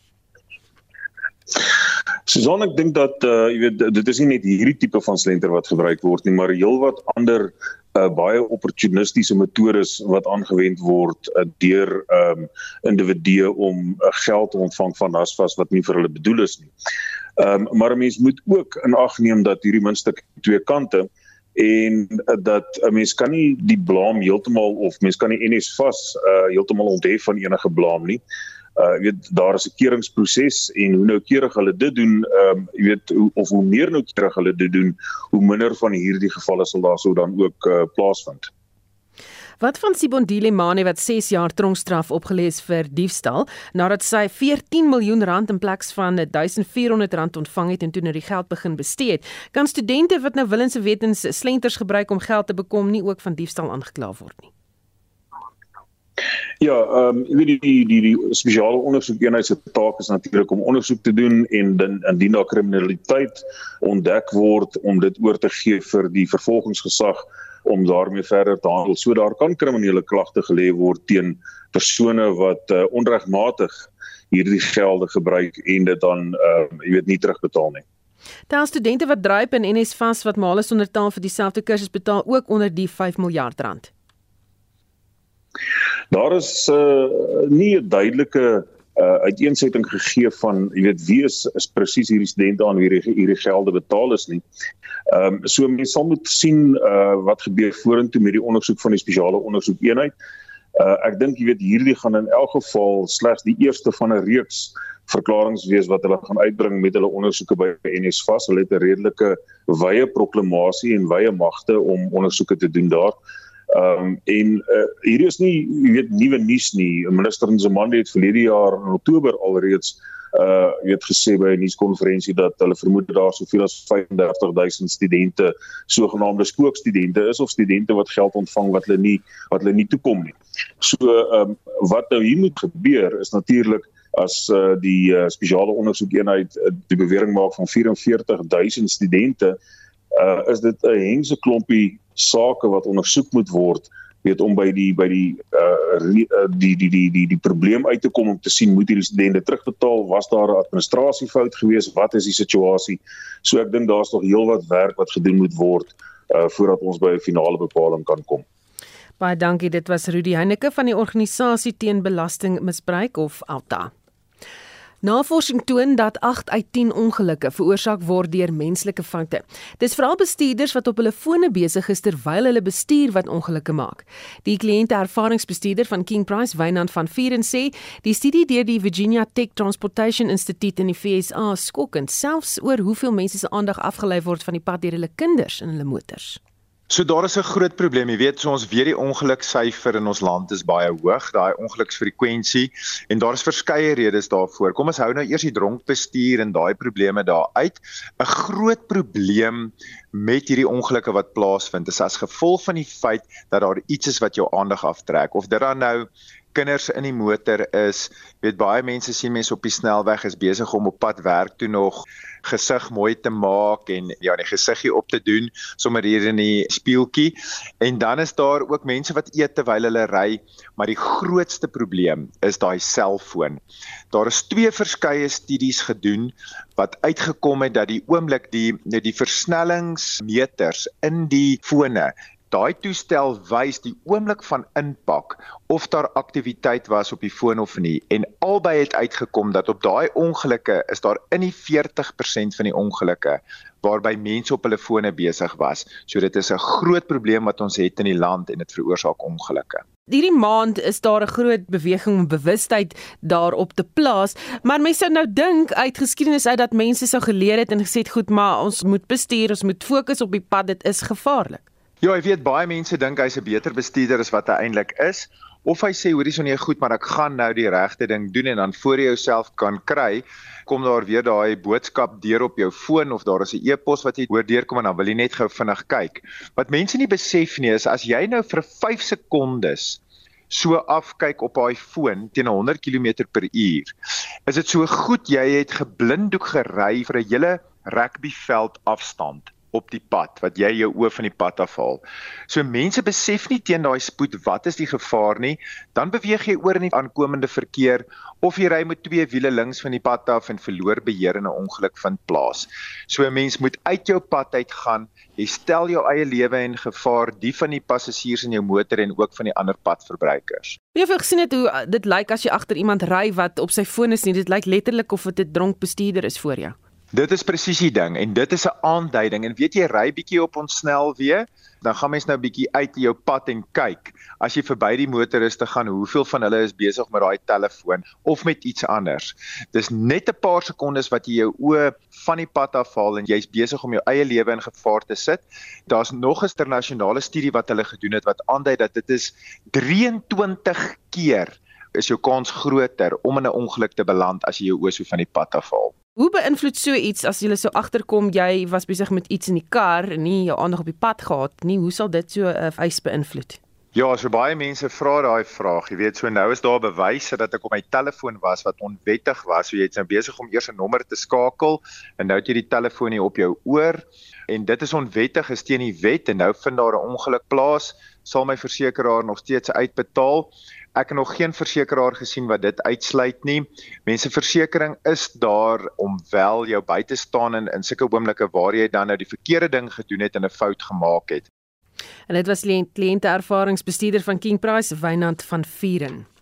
Susan ek dink dat uh, jy weet dit is nie net hierdie tipe van slenter wat gebruik word nie, maar heelwat ander uh, baie opportunistiese metodes wat aangewend word uh, deur um, individue om uh, geld te ontvang van Nasfas wat nie vir hulle bedoel is nie. Ehm um, maar 'n mens moet ook in ag neem dat hierdie muntstuk twee kante en uh, dat 'n mens kan nie die blame heeltemal of mens kan nie NSFAS uh, heeltemal onthef van enige blame nie uh weet daar is 'n keuringsproses en hoe noukeurig hulle dit doen ehm um, jy weet hoe, of hoe meer noukeurig hulle dit doen hoe minder van hierdie gevalle sal daar sou dan ook uh, plaasvind. Wat van Sibondile Mane wat 6 jaar tronkstraf opgelê is vir diefstal nadat sy 14 miljoen rand in plaas van 1400 rand ontvang het en toe nou die geld begin bestee het. Kan studente wat nou willens wetens slenters gebruik om geld te bekom nie ook van diefstal aangekla word nie? Ja, ehm um, weet die die die, die spesiale ondersoekeenheid se taak is natuurlik om ondersoek te doen en dan indien daar kriminaliteit ontdek word om dit oor te gee vir die vervolgingsgesag om daarmee verder te handel. So daar kan kriminele klagte gelê word teen persone wat uh, onregmatig hierdie gelde gebruik en dit dan ehm uh, jy weet nie terugbetaal nie. Daar studente wat dryp in NSFAS wat male sonder taal vir dieselfde kursus betaal ook onder die 5 miljard rand. Daar is uh, nie 'n duidelike uh, uiteensetting gegee van jy weet wie is, is presies hierdie studente aan wie hierdie, hierdie gelde betaal is nie. Ehm um, so mense sal moet sien uh, wat gebeur vorentoe met die ondersoek van die spesiale ondersoekeenheid. Uh, ek dink jy weet hierdie gaan in elk geval slegs die eerste van 'n reeks verklaringe wees wat hulle gaan uitbring met hulle ondersoeke by NSFAS. Hulle het 'n redelike wye proklamasie en wye magte om ondersoeke te doen daar. Ehm um, en uh, hier is nie jy weet nuwe nuus nie. Minister Nzimande het verlede jaar in Oktober alreeds uh jy het gesê by 'n nuuskonferensie dat hulle vermoed daar soveel as 35000 studente sogenaamde spookstudente is of studente wat geld ontvang wat hulle nie wat hulle nie toekom nie. So ehm um, wat nou hier moet gebeur is natuurlik as uh, die uh, spesiale ondersoekeenheid uh, die bewering maak van 44000 studente uh, is dit 'n hengse klompie sake wat ondersoek moet word weet om by die by die uh die die die die die probleem uit te kom om te sien moet hierdie studente terugbetaal? Was daar 'n administrasiefout geweest wat is die situasie? So ek dink daar's nog heelwat werk wat gedoen moet word uh voordat ons by 'n finale bepaling kan kom. Baie dankie dit was Rudy Heineke van die organisasie teen belastingmisbruik of Alta Navorsing toon dat 8 uit 10 ongelukke veroorsaak word deur menslike foute. Dis veral bestuurders wat op hulle fone besig is terwyl hulle bestuur wat ongelukke maak. Die kliënte-ervaringsbestuurder van King Price, Wynand van Vieren sê, die studie deur die Virginia Tech Transportation Institute in die VSA skokkend selfs oor hoeveel mense se aandag afgelei word van die pad deur hulle kinders in hulle motors. So daar is 'n groot probleem, jy weet, so ons weet die ongeluksyfer in ons land is baie hoog, daai ongeluksfrekwensie en daar is verskeie redes daarvoor. Kom ons hou nou eers die dronk bestuur en daai probleme daar uit. 'n Groot probleem met hierdie ongelukke wat plaasvind is as gevolg van die feit dat daar iets is wat jou aandag aftrek of dit dan nou kinders in die motor is, weet baie mense sien mense op die snelweg is besig om op pad werk toe nog gesig mooi te maak en ja, die gesiggie op te doen sommer hier in die spieeltjie. En dan is daar ook mense wat eet terwyl hulle ry, maar die grootste probleem is daai selfoon. Daar is twee verskeie studies gedoen wat uitgekom het dat die oomblik die die versnellingsmeters in die fone daai toestel wys die oomblik van inpak of daar aktiwiteit was op die foon of nie en albei het uitgekom dat op daai ongelukke is daar in die 40% van die ongelukke waarby mense op hulle fone besig was. So dit is 'n groot probleem wat ons het in die land en dit veroorsaak ongelukke. Hierdie maand is daar 'n groot beweging om bewustheid daarop te plaas, maar mense sou nou dink uit geskiedenis uit dat mense sou geleer het en gesê het goed, maar ons moet bestuur, ons moet fokus op die pad, dit is gevaarlik. Ja, ek weet baie mense dink hy's 'n beter bestuurder as wat hy eintlik is, of hy sê hoorie son jy goed, maar ek gaan nou die regte ding doen en dan voor jy jouself kan kry, kom daar weer daai boodskap deur op jou foon of daar is 'n e-pos wat jy hoor deurkom en dan wil jy net gou vinnig kyk. Wat mense nie besef nie is as jy nou vir 5 sekondes so afkyk op haar foon teen 100 km/h. Is dit so goed jy het geblinddoek gery vir 'n hele rugbyveld afstand op die pad wat jy jou oë van die pad afhaal. So mense besef nie teen daai spoed wat is die gevaar nie, dan beweeg jy oor in die aankomende verkeer of jy ry met twee wiele links van die pad af en verloor beheer en 'n ongeluk vind plaas. So 'n mens moet uit jou pad uit gaan. Jy stel jou eie lewe in gevaar, die van die passasiers in jou motor en ook van die ander padverbruikers. Jy het gesien het hoe uh, dit lyk as jy agter iemand ry wat op sy foon is nie. Dit lyk letterlik of dit 'n dronk bestuurder is voor jou. Dit is presies die ding en dit is 'n aanduiding. En weet jy ry bietjie op ons snelweë dan gaan mens nou bietjie uit jou pad en kyk. As jy verby die motoriste gaan hoeveel van hulle is besig met daai telefoon of met iets anders. Dis net 'n paar sekondes wat jy jou oë van die pad afhaal en jy's besig om jou eie lewe in gevaar te sit. Daar's nog 'n internasionale studie wat hulle gedoen het wat aandui dat dit is 23 keer is jou kans groter om in 'n ongeluk te beland as jy jou oë so van die pad afhaal Hoe beïnvloed so iets as jy so agterkom jy was besig met iets in die kar en nie jou aandag op die pad gehad nie, hoe sal dit so 'n uh, eis beïnvloed? Ja, so baie mense vra daai vraag. Jy weet, so nou is daar bewyse dat ek op my telefoon was wat onwettig was. So jy's nou besig om eers 'n nommer te skakel en nou het jy die telefoon hier op jou oor en dit is onwettig, is teen die wet en nou vind daar 'n ongeluk plaas, sal my versekeraar nog steeds uitbetaal. Ek het nog geen versekeraar gesien wat dit uitsluit nie. Menseversekering is daar om wel jou by te staan in in sulke oomblikke waar jy dan nou die verkeerde ding gedoen het en 'n fout gemaak het. En dit was kliënte ervaringsbestuurder van King Price, Wynand van Vieren.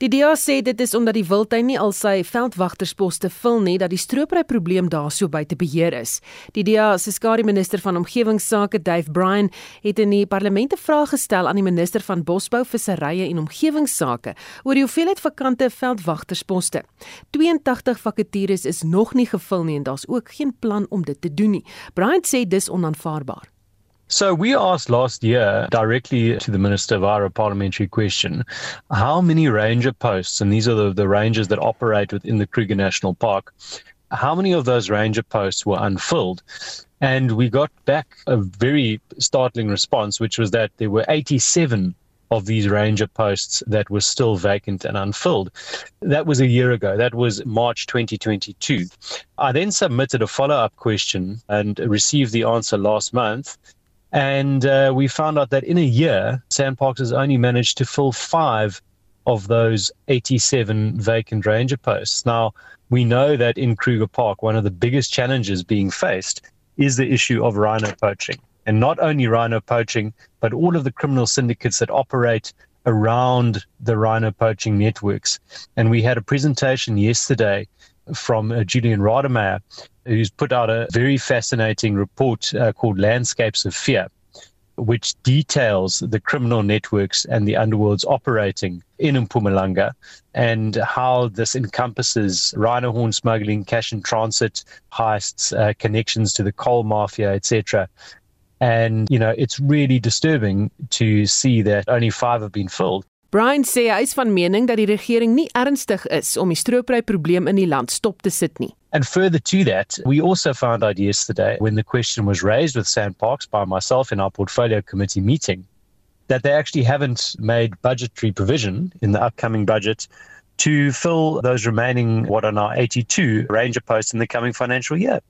Die DA sê dit is omdat die wildtuin nie al sy veldwagtersposte vul nie dat die stropery probleem daar so buite beheer is. Die DA se skare minister van omgewingsake, Dave Bryan, het in die parlement 'n vraag gestel aan die minister van bosbou, visserye en omgewingsake oor die hoeveelheid vakante veldwagtersposte. 82 vakatures is nog nie gevul nie en daar's ook geen plan om dit te doen nie. Bryan sê dis onaanvaarbaar. So we asked last year directly to the minister via a parliamentary question, how many ranger posts, and these are the, the rangers that operate within the Kruger National Park, how many of those ranger posts were unfilled? And we got back a very startling response, which was that there were 87 of these ranger posts that were still vacant and unfilled. That was a year ago. That was March 2022. I then submitted a follow up question and received the answer last month. And uh, we found out that in a year, Sandparks has only managed to fill five of those 87 vacant ranger posts. Now, we know that in Kruger Park, one of the biggest challenges being faced is the issue of rhino poaching. And not only rhino poaching, but all of the criminal syndicates that operate around the rhino poaching networks. And we had a presentation yesterday from uh, Julian Rademeyer, who's put out a very fascinating report uh, called Landscapes of Fear, which details the criminal networks and the underworlds operating in Mpumalanga and how this encompasses rhino horn smuggling, cash in transit, heists, uh, connections to the coal mafia, etc. And, you know, it's really disturbing to see that only five have been filled. Brian sê hy is van mening dat die regering nie ernstig is om die stroopry probleem in die land stop te sit nie. And further to that, we also found out yesterday when the question was raised with Sandparks by myself in our portfolio committee meeting that they actually haven't made budgetary provision in the upcoming budget to fill those remaining what are now 82 ranger posts in the coming financial year.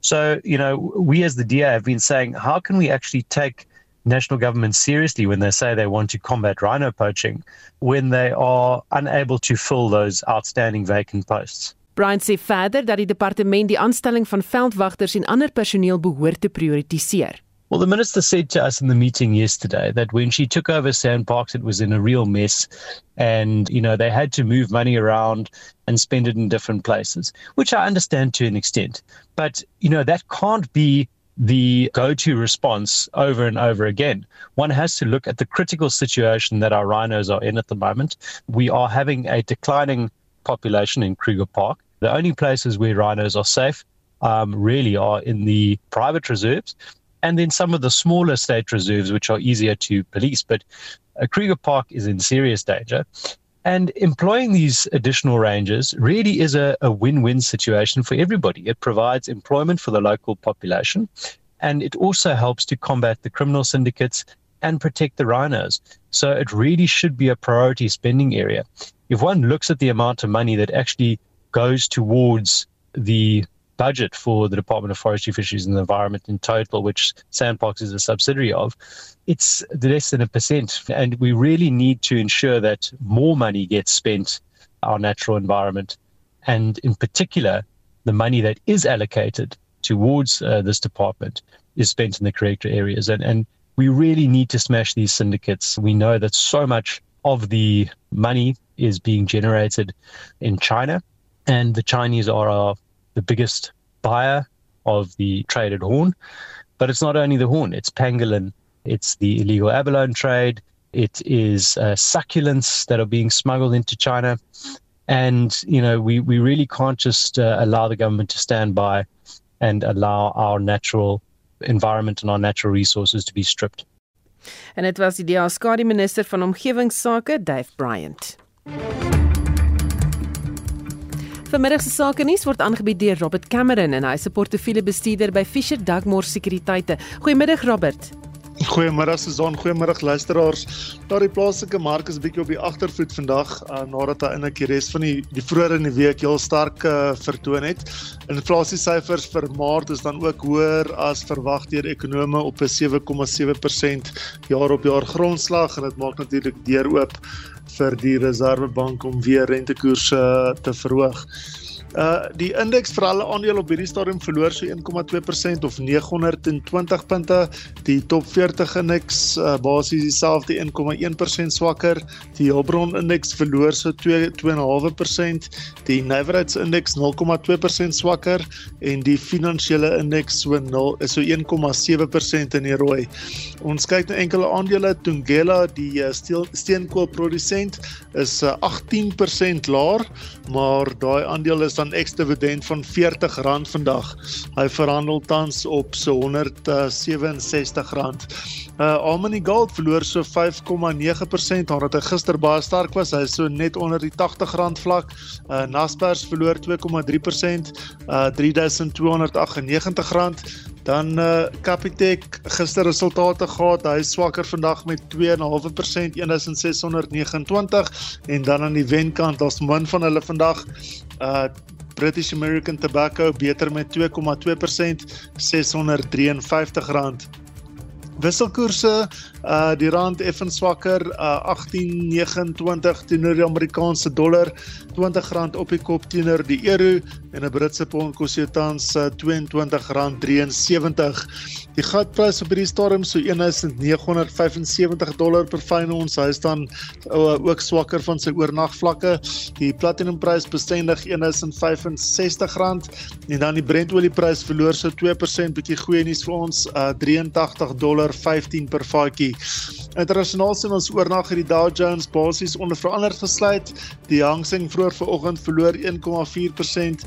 So, you know, we as the DA have been saying, how can we actually take national government seriously when they say they want to combat rhino poaching when they are unable to fill those outstanding vacant posts? Brian sê verder dat die departement die aanstelling van veldwagters en ander personeel behoort te prioritiseer. Well, the minister said to us in the meeting yesterday that when she took over Sandparks, it was in a real mess. And, you know, they had to move money around and spend it in different places, which I understand to an extent. But, you know, that can't be the go to response over and over again. One has to look at the critical situation that our rhinos are in at the moment. We are having a declining population in Kruger Park. The only places where rhinos are safe um, really are in the private reserves and then some of the smaller state reserves, which are easier to police. But uh, Kruger Park is in serious danger. And employing these additional rangers really is a, a win win situation for everybody. It provides employment for the local population, and it also helps to combat the criminal syndicates and protect the rhinos. So it really should be a priority spending area. If one looks at the amount of money that actually goes towards the budget for the Department of Forestry, Fisheries and the Environment in total, which Sandbox is a subsidiary of, it's less than a percent. And we really need to ensure that more money gets spent our natural environment. And in particular, the money that is allocated towards uh, this department is spent in the correct areas. And, and we really need to smash these syndicates. We know that so much of the money is being generated in China, and the Chinese are the biggest buyer of the traded horn. But it's not only the horn, it's pangolin, it's the illegal abalone trade, it is uh, succulents that are being smuggled into China. And, you know, we, we really can't just uh, allow the government to stand by and allow our natural environment and our natural resources to be stripped. En dit was die DA skadu minister van omgewingsake, Dave Bryant. Vanmiddag se sake nuus word aangebied deur Robert Cameron en hy 'n portefeuljebestuurder by Fisher Dugmore Sekuriteite. Goeiemiddag Robert. Goeiemôre Susan, goeiemôre luisteraars. Daar die plaaslike mark is bietjie op die agtervoet vandag uh, nadat hy eintlik die res van die die vroeër in die week heel sterk uh, vertoon het. Inflasiesyfers vir Maart is dan ook hoër as verwag deur ekonome op 'n 7,7% jaar op jaar grondslag en dit maak natuurlik deur oop vir die Reserwebank om weer rentekoerse te verhoog. Uh die indeks vir alle aandele op hierdie stadium verloor so 1,2% of 920 punte. Die top 40 indeks uh, basies dieselfde 1,1% swakker. Die Hulbron indeks verloor so 2,5%. Die Naverage indeks 0,2% swakker en die finansiële indeks so 0 is so 1,7% in die rooi. Ons kyk na enkele aandele. Tungela, die uh, steenkoolprodusent is uh, 18% laer, maar daai aandeel is dan ex-dividend van R40 vandag. Hy verhandel tans op so R167. Uh Almani Gold verloor so 5,9% nadat hy gister baie sterk was. Hy is so net onder die R80 vlak. Uh Naspers verloor 2,3%, uh R3298. Dan uh Capitec gister resultate gehad. Hy swakker vandag met 2,5%, 1629 en dan aan die wenkant, daar's min van hulle vandag. Uh British American Tobacco beter met 2,2% R653. Wisselkoerse, uh die rand effens swakker, uh 18.29 teenoor die Amerikaanse dollar, R20 op die kop teenoor die euro en 'n Britse pond kos jou tans uh, R22.73. Die goudprys op hierdie stadium so 1975 dollar per fyn ons. Hy staan uh, ook swakker van sy oornagvlakke. Die platinumprys bestendig 1065 rand en dan die Brent olieprys verloor so 2% bietjie goeie nuus vir ons, uh, 83 dollar $1.15 per vatjie. Internasionaal sien ons oornag het die Dow Jones basies onveranderd gesluit. Die Hang Seng vroeër vanoggend verloor 1,4%.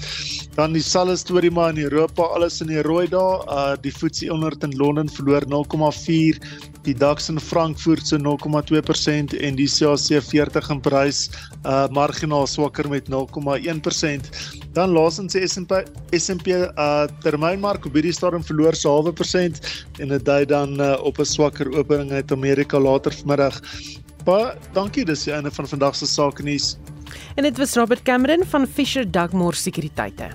Dan dieselfde storie maar in Europa, alles in die rooi daar. Uh die FTSE 100 in Londen verloor 0,4, die DAX in Frankfurt so 0,2% en die CAC 40 in Parys uh marginaal swakker met 0,1%. Dan laasens die S&P S&P uh termynmark op hierdie stadium verloor so 0,5% en dit dui dan uh, op 'n swakker opening uit Amerika later vanmiddag. Baie dankie, dis die einde van vandag se sake nuus. En dit was Robert Cameron van Fisher Dugmore Sekuriteite.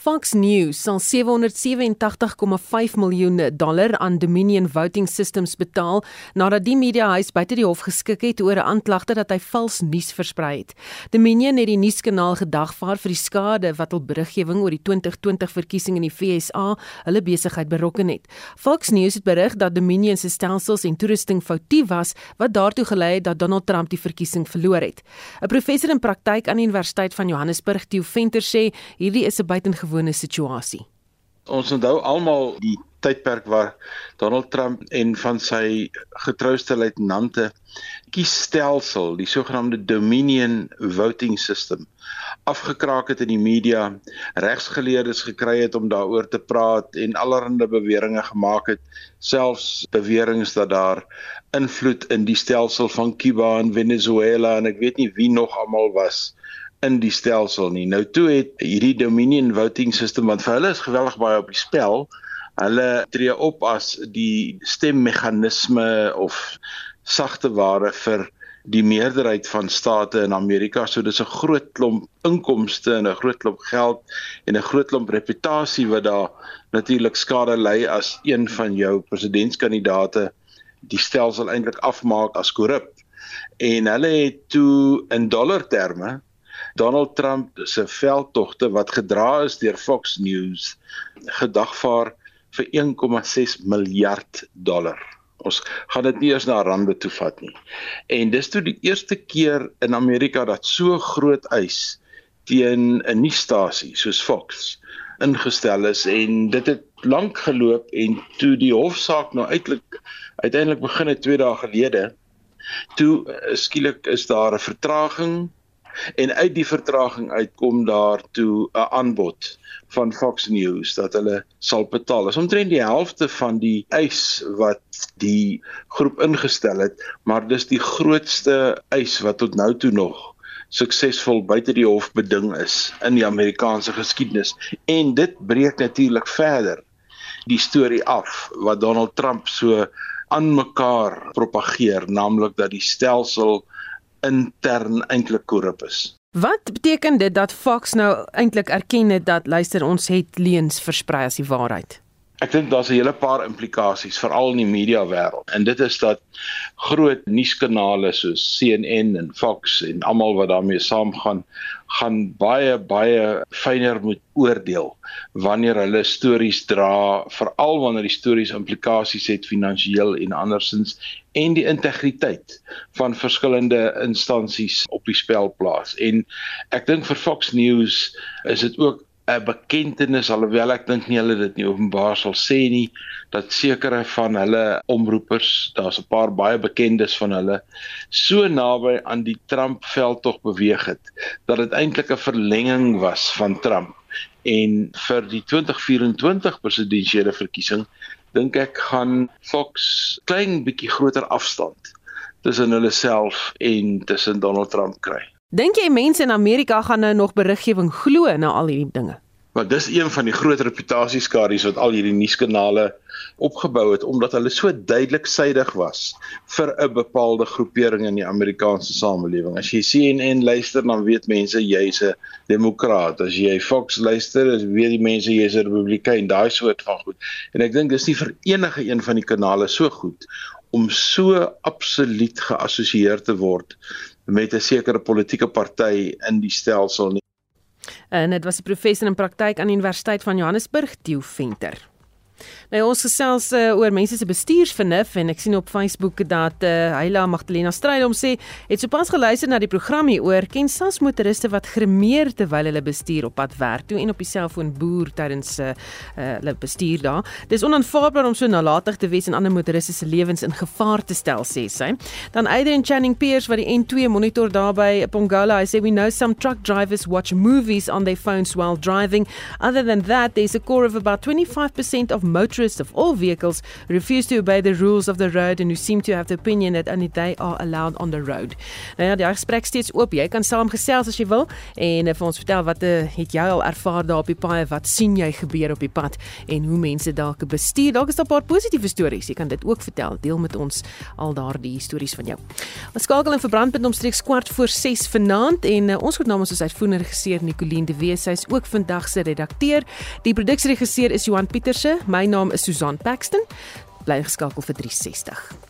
Fox News sal 787,5 miljoen dollar aan Dominion Voting Systems betaal nadat die mediahuis buite die hof geskik het oor 'n aanklagte dat hy vals nuus versprei het. Dominion het die nuuskanaal gedagvaar vir die skade wat hul beriggewing oor die 2020 verkiesing in die VSA hulle besigheid berokken het. Fox News het berig dat Dominion se stelsels en toerusting foutief was wat daartoe gelei het dat Donald Trump die verkiesing verloor het. 'n Professor in praktyk aan die Universiteit van Johannesburg, Theo Venter sê hierdie is 'n buitengewone gewone situasie. Ons onthou almal die tydperk waar Donald Trump en van sy getrouste luitenante kiesstelsel, die sogenaamde Dominion voting system, afgekraak het in die media, regsgeleerdes gekry het om daaroor te praat en allerlei beweringe gemaak het, selfs beweringe dat daar invloed in die stelsel van Cuba en Venezuela en ek weet nie wie nog almal was in die stelsel nie. Nou toe het hierdie Dominion voting system wat vir hulle is geweldig baie op die spel. Hulle tree op as die stemmeganisme of sagte ware vir die meerderheid van state in Amerika. So dis 'n groot klomp inkomste en 'n groot klomp geld en 'n groot klomp reputasie wat daar natuurlik skade ly as een van jou presidentskandidaate die stelsel eintlik afmaak as korrup. En hulle het toe in dollar terme Donald Trump se veldtogte wat gedra is deur Fox News gedagvaar vir 1,6 miljard dollar. Ons gaan dit nie eens na rande toe vat nie. En dis toe die eerste keer in Amerika dat so groot eis teen 'n nuusstasie soos Fox ingestel is en dit het lank geloop en toe die hofsaak nou uiteindelik uiteindelik begin het 2 dae gelede toe eh, skielik is daar 'n vertraging en uit die vertraging uitkom daartoe 'n aanbod van Fox News dat hulle sal betaal. Dit is omtrent die helfte van die eis wat die groep ingestel het, maar dis die grootste eis wat tot nou toe nog suksesvol buite die hof beding is in die Amerikaanse geskiedenis en dit breek natuurlik verder die storie af wat Donald Trump so aan mekaar propageer naamlik dat die stelsel intern eintlik korrup is. Wat beteken dit dat Fox nou eintlik erken het dat luister ons het leuns versprei as die waarheid? Ek dink daar's 'n hele paar implikasies veral in die media wêreld en dit is dat groot nuuskanale soos CNN en Fox en almal wat daarmee saamgaan gaan baie baie fyner moet oordeel wanneer hulle stories dra veral wanneer die stories implikasies het finansiëel en andersins en die integriteit van verskillende instansies op die spel plaas en ek dink vir Fox News is dit ook 'n bekentenis alhoewel ek dink nie hulle dit nie openbaar sal sê nie dat sekere van hulle omroepers, daar's 'n paar baie bekendes van hulle, so naby aan die Trump veldtog beweeg het dat dit eintlik 'n verlenging was van Trump en vir die 2024 presidentsiële verkiesing dink ek gaan Fox klein bietjie groter afstand tussen hulle self en tussen Donald Trump kry. Dink jy mense in Amerika gaan nou nog beriggewing glo na al hierdie dinge? Maar dis een van die groot reputasieskades wat al hierdie nuuskanale opgebou het omdat hulle so duidelik suidig was vir 'n bepaalde groepering in die Amerikaanse samelewing. As jy CNN luister, dan weet mense jy's 'n demokraat. As jy Fox luister, dan weet die mense jy's 'n republikein, daai soort van goed. En ek dink dis nie vir enige een van die kanale so goed om so absoluut geassosieer te word met 'n sekere politieke party in die stelsel nie. En dit was 'n professor in praktyk aan die Universiteit van Johannesburg, Theo Venter. Nou ons gesels uh, oor mense se bestuursvernuf en ek sien op Facebook dat uh, Heila Magdalena Strydom sê het sopas geluister na die program hier oor ken SAS motoriste wat gremeer terwyl hulle bestuur op pad werk toe en op die selfoon boer tydens uh, uh, hulle bestuur daar. Dis onaanvaarbaar om so nalatig te wees en ander motoriste se lewens in gevaar te stel sê sy. Dan Adrian Channing Pierce wat die N2 monitor daar by Pongola, hy sê we know some truck drivers watch movies on their phones while driving. Other than that, there's a core of about 25% of motorists motorists of all vehicles refuse to obey the rules of the road and who seem to have the opinion that only they are allowed on the road. Nou ja, die gesprek steeds oop. Jy kan saamgesels as jy wil en uh, vir ons vertel wat uh, het jy al ervaar daar op die paai? Wat sien jy gebeur op die pad en hoe mense dalk bestuur? Dalk is daar 'n paar positiewe stories. Jy kan dit ook vertel. Deel met ons al daardie stories van jou. Ons skakel in verbrandpunt omstreeks kwart voor 6 vanaand en uh, ons het namens ons uitvoerende regisseur Nicoline de Wes. Sy's ook vandag se redakteur. Die produksieregisseur is Johan Pieterse. My naam is Susan Paxton. Bly geskakel vir 360.